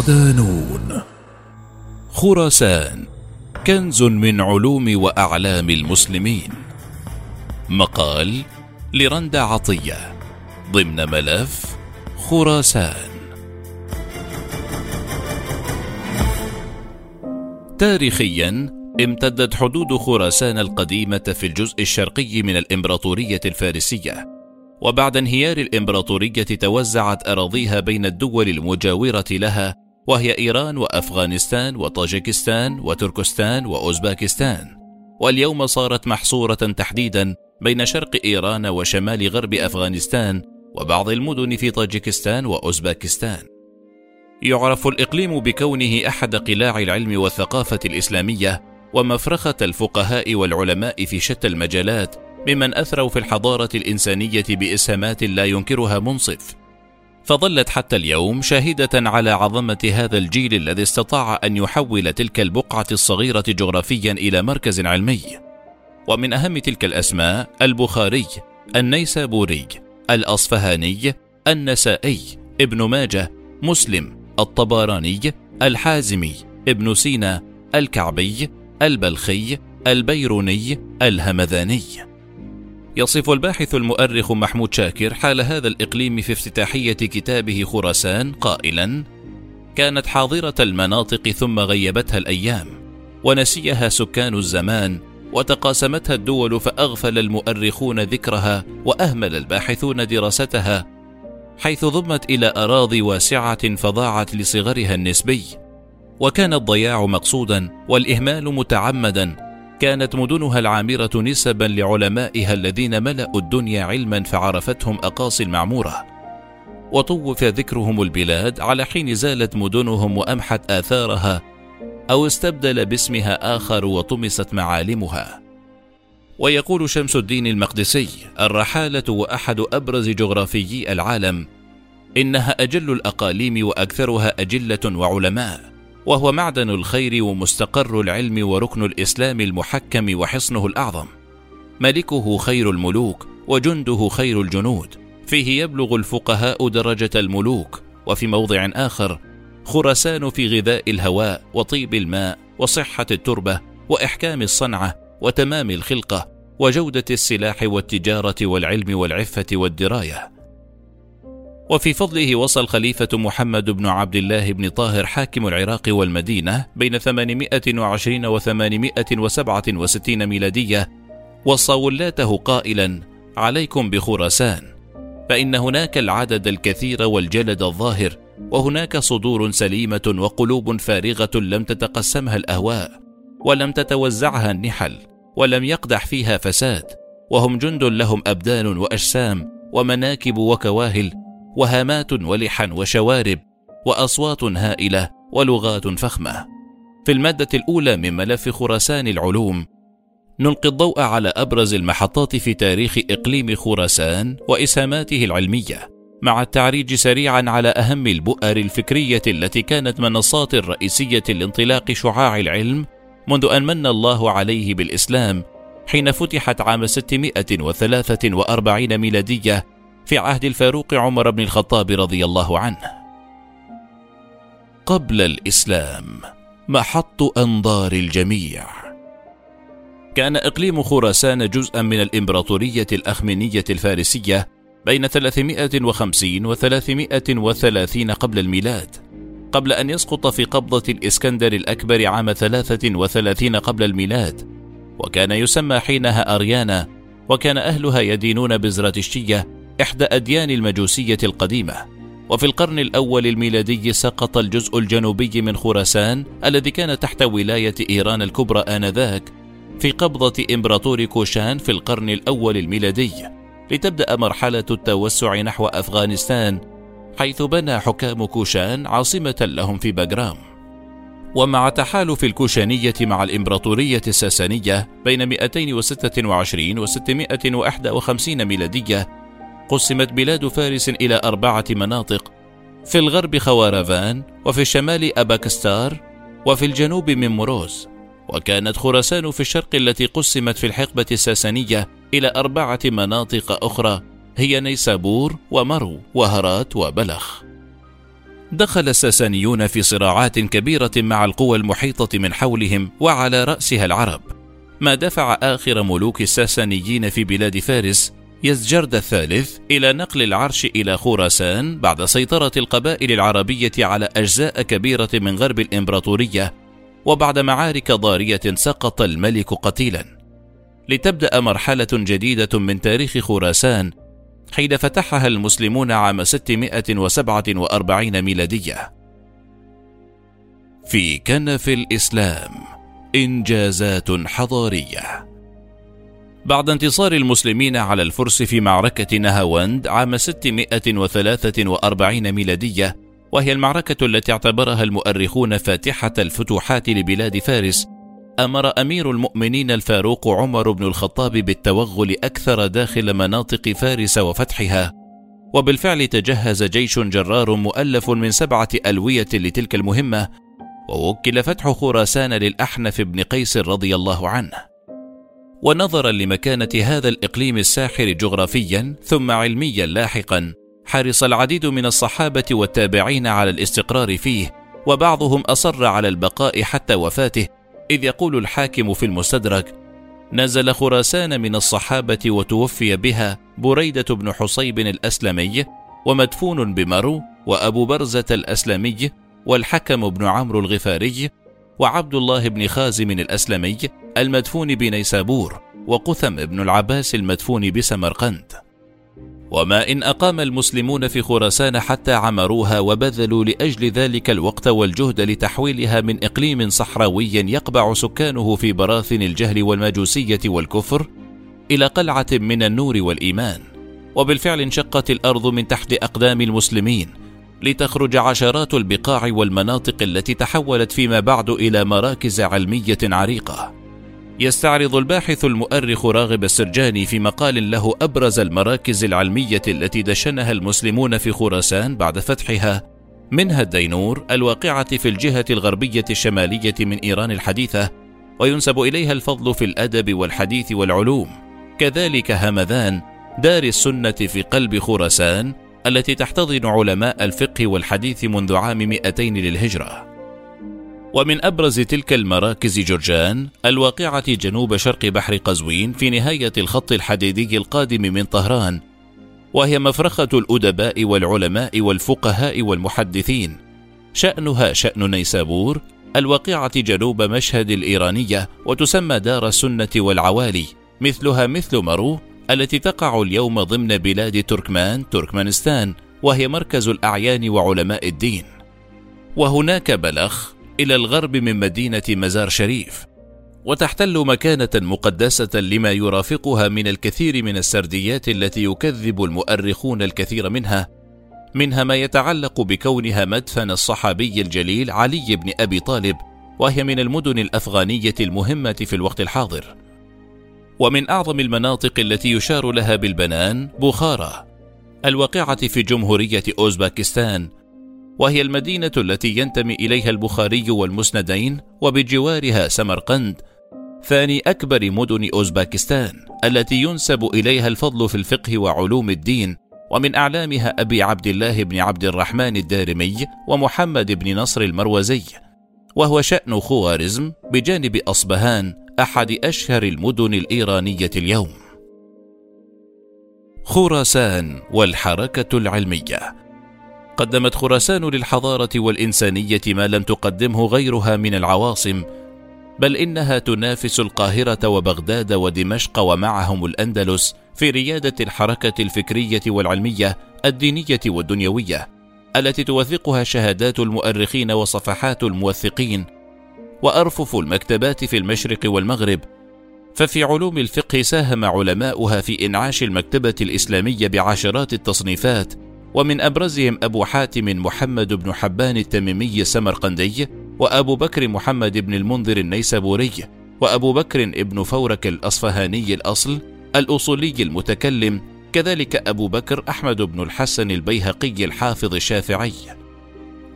ودانون خراسان كنز من علوم وأعلام المسلمين. مقال لرندا عطية ضمن ملف خراسان. تاريخيا امتدت حدود خراسان القديمة في الجزء الشرقي من الإمبراطورية الفارسية. وبعد انهيار الإمبراطورية توزعت أراضيها بين الدول المجاورة لها وهي إيران وأفغانستان وطاجكستان وتركستان وأوزباكستان. واليوم صارت محصورة تحديدا بين شرق إيران وشمال غرب أفغانستان وبعض المدن في طاجكستان وأوزباكستان. يعرف الإقليم بكونه أحد قلاع العلم والثقافة الإسلامية ومفرخة الفقهاء والعلماء في شتى المجالات ممن أثروا في الحضارة الإنسانية بإسهامات لا ينكرها منصف. فظلت حتى اليوم شاهدة على عظمة هذا الجيل الذي استطاع أن يحول تلك البقعة الصغيرة جغرافيا إلى مركز علمي. ومن أهم تلك الأسماء البخاري النيسابوري الأصفهاني النسائي ابن ماجه مسلم الطبراني الحازمي ابن سينا الكعبي البلخي البيروني الهمذاني. يصف الباحث المؤرخ محمود شاكر حال هذا الإقليم في افتتاحية كتابه خراسان قائلا كانت حاضرة المناطق ثم غيبتها الأيام ونسيها سكان الزمان وتقاسمتها الدول فأغفل المؤرخون ذكرها وأهمل الباحثون دراستها حيث ضمت إلى أراضي واسعة فضاعت لصغرها النسبي وكان الضياع مقصودا والإهمال متعمدا كانت مدنها العامرة نسبا لعلمائها الذين ملأوا الدنيا علما فعرفتهم أقاصي المعمورة. وطوف ذكرهم البلاد على حين زالت مدنهم وأمحت آثارها أو استبدل باسمها آخر وطمست معالمها. ويقول شمس الدين المقدسي الرحالة وأحد أبرز جغرافيي العالم إنها أجل الأقاليم وأكثرها أجلة وعلماء. وهو معدن الخير ومستقر العلم وركن الإسلام المحكم وحصنه الأعظم. ملكه خير الملوك وجنده خير الجنود. فيه يبلغ الفقهاء درجة الملوك. وفي موضع آخر خرسان في غذاء الهواء وطيب الماء وصحة التربة وإحكام الصنعة وتمام الخلقة وجودة السلاح والتجارة والعلم والعفة والدراية. وفي فضله وصى الخليفة محمد بن عبد الله بن طاهر حاكم العراق والمدينة بين 820 و 867 ميلادية وصى ولاته قائلا عليكم بخراسان. فإن هناك العدد الكثير والجلد الظاهر وهناك صدور سليمة وقلوب فارغة لم تتقسمها الأهواء ولم تتوزعها النحل ولم يقدح فيها فساد وهم جند لهم أبدان وأجسام ومناكب وكواهل وهامات ولحا وشوارب وأصوات هائلة ولغات فخمة. في المادة الأولى من ملف خراسان العلوم نلقي الضوء على أبرز المحطات في تاريخ إقليم خراسان وإسهاماته العلمية مع التعريج سريعا على أهم البؤر الفكرية التي كانت منصات رئيسية لانطلاق شعاع العلم منذ أن من الله عليه بالإسلام حين فتحت عام 643 ميلادية في عهد الفاروق عمر بن الخطاب رضي الله عنه. قبل الإسلام محط أنظار الجميع. كان إقليم خراسان جزءا من الإمبراطورية الأخمينية الفارسية بين 350 و 330 قبل الميلاد قبل أن يسقط في قبضة الإسكندر الأكبر عام 33 قبل الميلاد وكان يسمى حينها أريانا وكان أهلها يدينون بزراتشتيه إحدى أديان المجوسية القديمة وفي القرن الأول الميلادي سقط الجزء الجنوبي من خراسان الذي كان تحت ولاية إيران الكبرى آنذاك في قبضة إمبراطور كوشان في القرن الأول الميلادي. لتبدأ مرحلة التوسع نحو أفغانستان حيث بنى حكام كوشان عاصمة لهم في باغرام ومع تحالف الكوشانية مع الإمبراطورية الساسانية بين 226 و 651 ميلادية قسمت بلاد فارس إلى أربعة مناطق في الغرب خوارفان وفي الشمال أباكستار وفي الجنوب من مروز وكانت خراسان في الشرق التي قسمت في الحقبة الساسانية إلى أربعة مناطق أخرى هي نيسابور ومرو وهرات وبلخ. دخل الساسانيون في صراعات كبيرة مع القوى المحيطة من حولهم وعلى رأسها العرب ما دفع آخر ملوك الساسانيين في بلاد فارس يزجرد الثالث إلى نقل العرش إلى خراسان بعد سيطرة القبائل العربية على أجزاء كبيرة من غرب الإمبراطورية وبعد معارك ضارية سقط الملك قتيلا. لتبدأ مرحلة جديدة من تاريخ خراسان حين فتحها المسلمون عام 647 ميلادية. في كنف الإسلام إنجازات حضارية. بعد انتصار المسلمين على الفرس في معركة نهاوند عام 643 ميلادية وهي المعركة التي اعتبرها المؤرخون فاتحة الفتوحات لبلاد فارس أمر أمير المؤمنين الفاروق عمر بن الخطاب بالتوغل أكثر داخل مناطق فارس وفتحها. وبالفعل تجهز جيش جرار مؤلف من سبعة ألوية لتلك المهمة ووكل فتح خراسان للأحنف بن قيس رضي الله عنه. ونظرا لمكانة هذا الإقليم الساحر جغرافيا ثم علميا لاحقا حرص العديد من الصحابة والتابعين على الاستقرار فيه وبعضهم أصر على البقاء حتى وفاته إذ يقول الحاكم في المستدرك نزل خراسان من الصحابة وتوفي بها بريدة بن حصيب الأسلمي ومدفون بمرو وأبو برزة الأسلمي والحكم بن عمرو الغفاري وعبد الله بن خازم الأسلمي المدفون بنيسابور وقثم بن العباس المدفون بسمرقند. وما إن أقام المسلمون في خراسان حتى عمروها وبذلوا لأجل ذلك الوقت والجهد لتحويلها من إقليم صحراوي يقبع سكانه في براثن الجهل والمجوسية والكفر إلى قلعة من النور والإيمان. وبالفعل انشقت الأرض من تحت أقدام المسلمين لتخرج عشرات البقاع والمناطق التي تحولت فيما بعد إلى مراكز علمية عريقة. يستعرض الباحث المؤرخ راغب السرجاني في مقال له أبرز المراكز العلمية التي دشنها المسلمون في خراسان بعد فتحها منها الدينور الواقعة في الجهة الغربية الشمالية من إيران الحديثة وينسب إليها الفضل في الأدب والحديث والعلوم. كذلك همذان دار السنة في قلب خراسان التي تحتضن علماء الفقه والحديث منذ عام 200 للهجرة. ومن أبرز تلك المراكز جرجان الواقعة جنوب شرق بحر قزوين في نهاية الخط الحديدي القادم من طهران، وهي مفرخة الأدباء والعلماء والفقهاء والمحدثين. شأنها شأن نيسابور الواقعة جنوب مشهد الإيرانية وتسمى دار السنة والعوالي، مثلها مثل مرو التي تقع اليوم ضمن بلاد تركمان تركمانستان وهي مركز الأعيان وعلماء الدين. وهناك بلخ إلى الغرب من مدينة مزار شريف وتحتل مكانة مقدسة لما يرافقها من الكثير من السرديات التي يكذب المؤرخون الكثير منها منها ما يتعلق بكونها مدفن الصحابي الجليل علي بن أبي طالب وهي من المدن الأفغانية المهمة في الوقت الحاضر. ومن أعظم المناطق التي يشار لها بالبنان بخارى الواقعة في جمهورية أوزباكستان وهي المدينة التي ينتمي إليها البخاري والمسندين وبجوارها سمرقند ثاني أكبر مدن أوزباكستان التي ينسب إليها الفضل في الفقه وعلوم الدين ومن أعلامها أبي عبد الله بن عبد الرحمن الدارمي ومحمد بن نصر المروزي وهو شأن خوارزم بجانب أصبهان أحد أشهر المدن الإيرانية اليوم. خراسان والحركة العلمية. قدمت خراسان للحضارة والإنسانية ما لم تقدمه غيرها من العواصم بل إنها تنافس القاهرة وبغداد ودمشق ومعهم الأندلس في ريادة الحركة الفكرية والعلمية الدينية والدنيوية التي توثقها شهادات المؤرخين وصفحات الموثقين وأرفف المكتبات في المشرق والمغرب ففي علوم الفقه ساهم علماؤها في إنعاش المكتبة الإسلامية بعشرات التصنيفات ومن أبرزهم أبو حاتم محمد بن حبان التميمي السمرقندي وأبو بكر محمد بن المنذر النيسابوري وأبو بكر ابن فورك الأصفهاني الأصل الأصولي المتكلم كذلك أبو بكر أحمد بن الحسن البيهقي الحافظ الشافعي.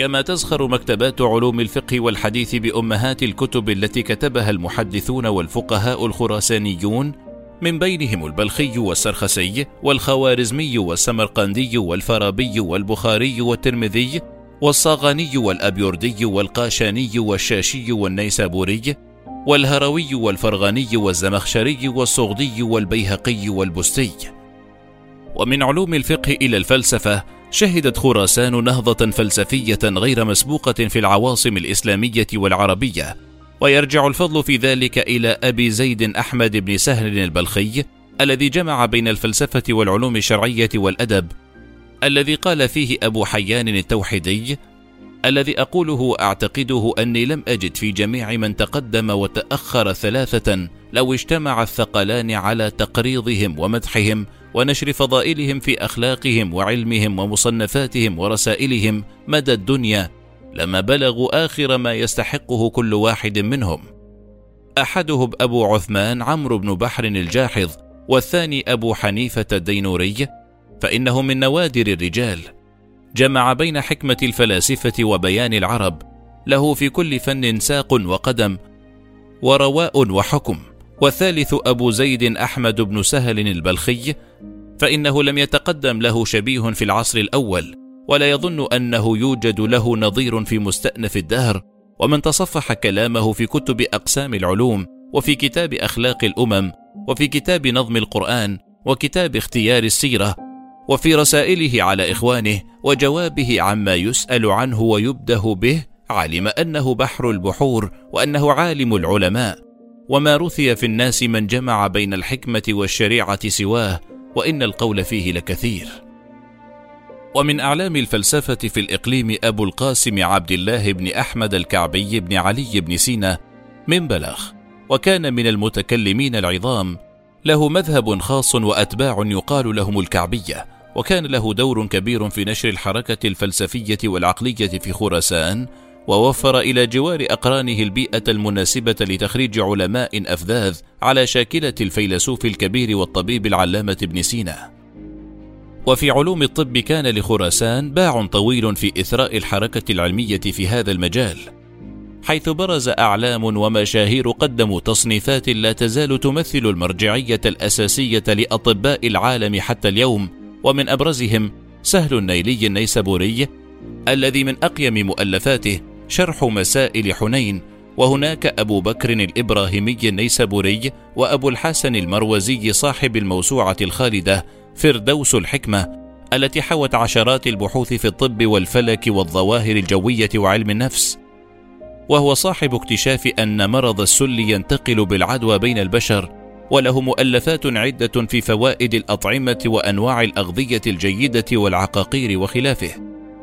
كما تزخر مكتبات علوم الفقه والحديث بأمهات الكتب التي كتبها المحدثون والفقهاء الخراسانيون من بينهم البلخي والسرخسي والخوارزمي والسمرقندي والفارابي والبخاري والترمذي والصاغاني والأبيردي والقاشاني والشاشي والنيسابوري والهروي والفرغاني والزمخشري والصغدي والبيهقي والبستي. ومن علوم الفقه إلى الفلسفة شهدت خراسان نهضة فلسفية غير مسبوقة في العواصم الإسلامية والعربية ويرجع الفضل في ذلك إلى أبي زيد أحمد بن سهل البلخي الذي جمع بين الفلسفة والعلوم الشرعية والأدب الذي قال فيه أبو حيان التوحيدي الذي أقوله وأعتقده أني لم أجد في جميع من تقدم وتأخر ثلاثة لو اجتمع الثقلان على تقريضهم ومدحهم ونشر فضائلهم في أخلاقهم وعلمهم ومصنفاتهم ورسائلهم مدى الدنيا لما بلغوا آخر ما يستحقه كل واحد منهم. أحدهم أبو عثمان عمرو بن بحر الجاحظ والثاني أبو حنيفة الدينوري فإنه من نوادر الرجال. جمع بين حكمة الفلاسفة وبيان العرب له في كل فن ساق وقدم ورواء وحكم. والثالث أبو زيد أحمد بن سهل البلخي فإنه لم يتقدم له شبيه في العصر الأول ولا يظن أنه يوجد له نظير في مستأنف الدهر ومن تصفح كلامه في كتب أقسام العلوم وفي كتاب أخلاق الأمم وفي كتاب نظم القرآن وكتاب اختيار السيرة وفي رسائله على إخوانه وجوابه عما يسأل عنه ويبده به علم أنه بحر البحور وأنه عالم العلماء. وما رثي في الناس من جمع بين الحكمة والشريعة سواه وإن القول فيه لكثير. ومن أعلام الفلسفة في الإقليم أبو القاسم عبد الله بن أحمد الكعبي بن علي بن سينا من بلخ وكان من المتكلمين العظام له مذهب خاص وأتباع يقال لهم الكعبية وكان له دور كبير في نشر الحركة الفلسفية والعقلية في خراسان ووفر إلى جوار أقرانه البيئة المناسبة لتخريج علماء أفذاذ على شاكلة الفيلسوف الكبير والطبيب العلامة ابن سينا. وفي علوم الطب كان لخراسان باع طويل في إثراء الحركة العلمية في هذا المجال حيث برز أعلام ومشاهير قدموا تصنيفات لا تزال تمثل المرجعية الأساسية لأطباء العالم حتى اليوم ومن أبرزهم سهل النيلي النيسابوري الذي من أقيم مؤلفاته شرح مسائل حنين وهناك أبو بكر الإبراهيمي النيسابوري وأبو الحسن المروزي صاحب الموسوعة الخالدة فردوس الحكمة التي حوت عشرات البحوث في الطب والفلك والظواهر الجوية وعلم النفس. وهو صاحب اكتشاف أن مرض السل ينتقل بالعدوى بين البشر وله مؤلفات عدة في فوائد الأطعمة وأنواع الأغذية الجيدة والعقاقير وخلافه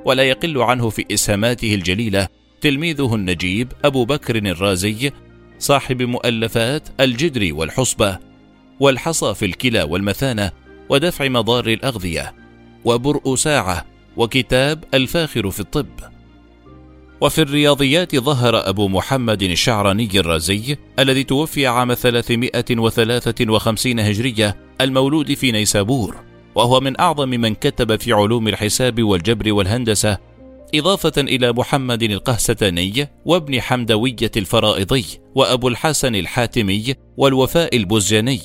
ولا يقل عنه في إسهاماته الجليلة. تلميذه النجيب أبو بكر الرازي صاحب مؤلفات الجدر والحصبة والحصى في الكلى والمثانة ودفع مضار الأغذية وبرء ساعة وكتاب الفاخر في الطب. وفي الرياضيات ظهر أبو محمد الشعراني الرازي الذي توفي عام 353 هجرية المولود في نيسابور وهو من أعظم من كتب في علوم الحساب والجبر والهندسة إضافة إلى محمد القهستاني وابن حمدوية الفرائضي وأبو الحسن الحاتمي والوفاء البزجاني.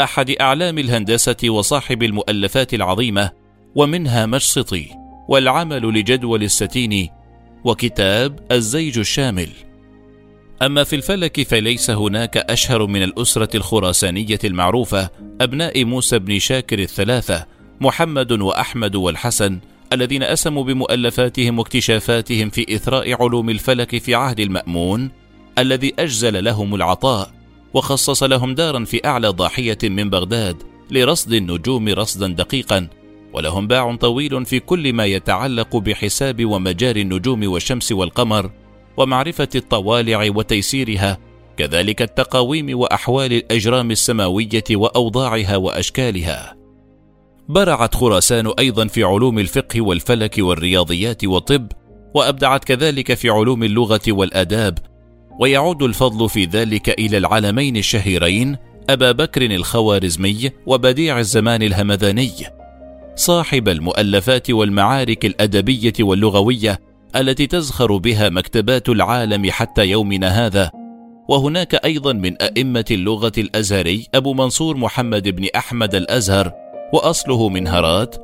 أحد أعلام الهندسة وصاحب المؤلفات العظيمة ومنها مشسطي والعمل لجدول الستين وكتاب الزيج الشامل. أما في الفلك فليس هناك أشهر من الأسرة الخراسانية المعروفة أبناء موسى بن شاكر الثلاثة محمد وأحمد والحسن الذين أسموا بمؤلفاتهم واكتشافاتهم في إثراء علوم الفلك في عهد المأمون الذي أجزل لهم العطاء وخصص لهم دارا في أعلى ضاحية من بغداد لرصد النجوم رصدا دقيقا ولهم باع طويل في كل ما يتعلق بحساب ومجاري النجوم والشمس والقمر ومعرفة الطوالع وتيسيرها كذلك التقاويم وأحوال الأجرام السماوية وأوضاعها وأشكالها. برعت خراسان أيضا في علوم الفقه والفلك والرياضيات والطب وأبدعت كذلك في علوم اللغة والآداب. ويعود الفضل في ذلك إلى العالمين الشهيرين أبا بكر الخوارزمي وبديع الزمان الهمذاني. صاحب المؤلفات والمعارك الأدبية واللغوية التي تزخر بها مكتبات العالم حتى يومنا هذا. وهناك أيضا من أئمة اللغة الأزهري أبو منصور محمد بن أحمد الأزهر وأصله من هرات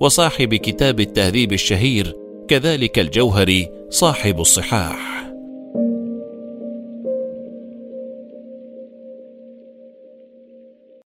وصاحب كتاب التهذيب الشهير كذلك الجوهري صاحب الصحاح.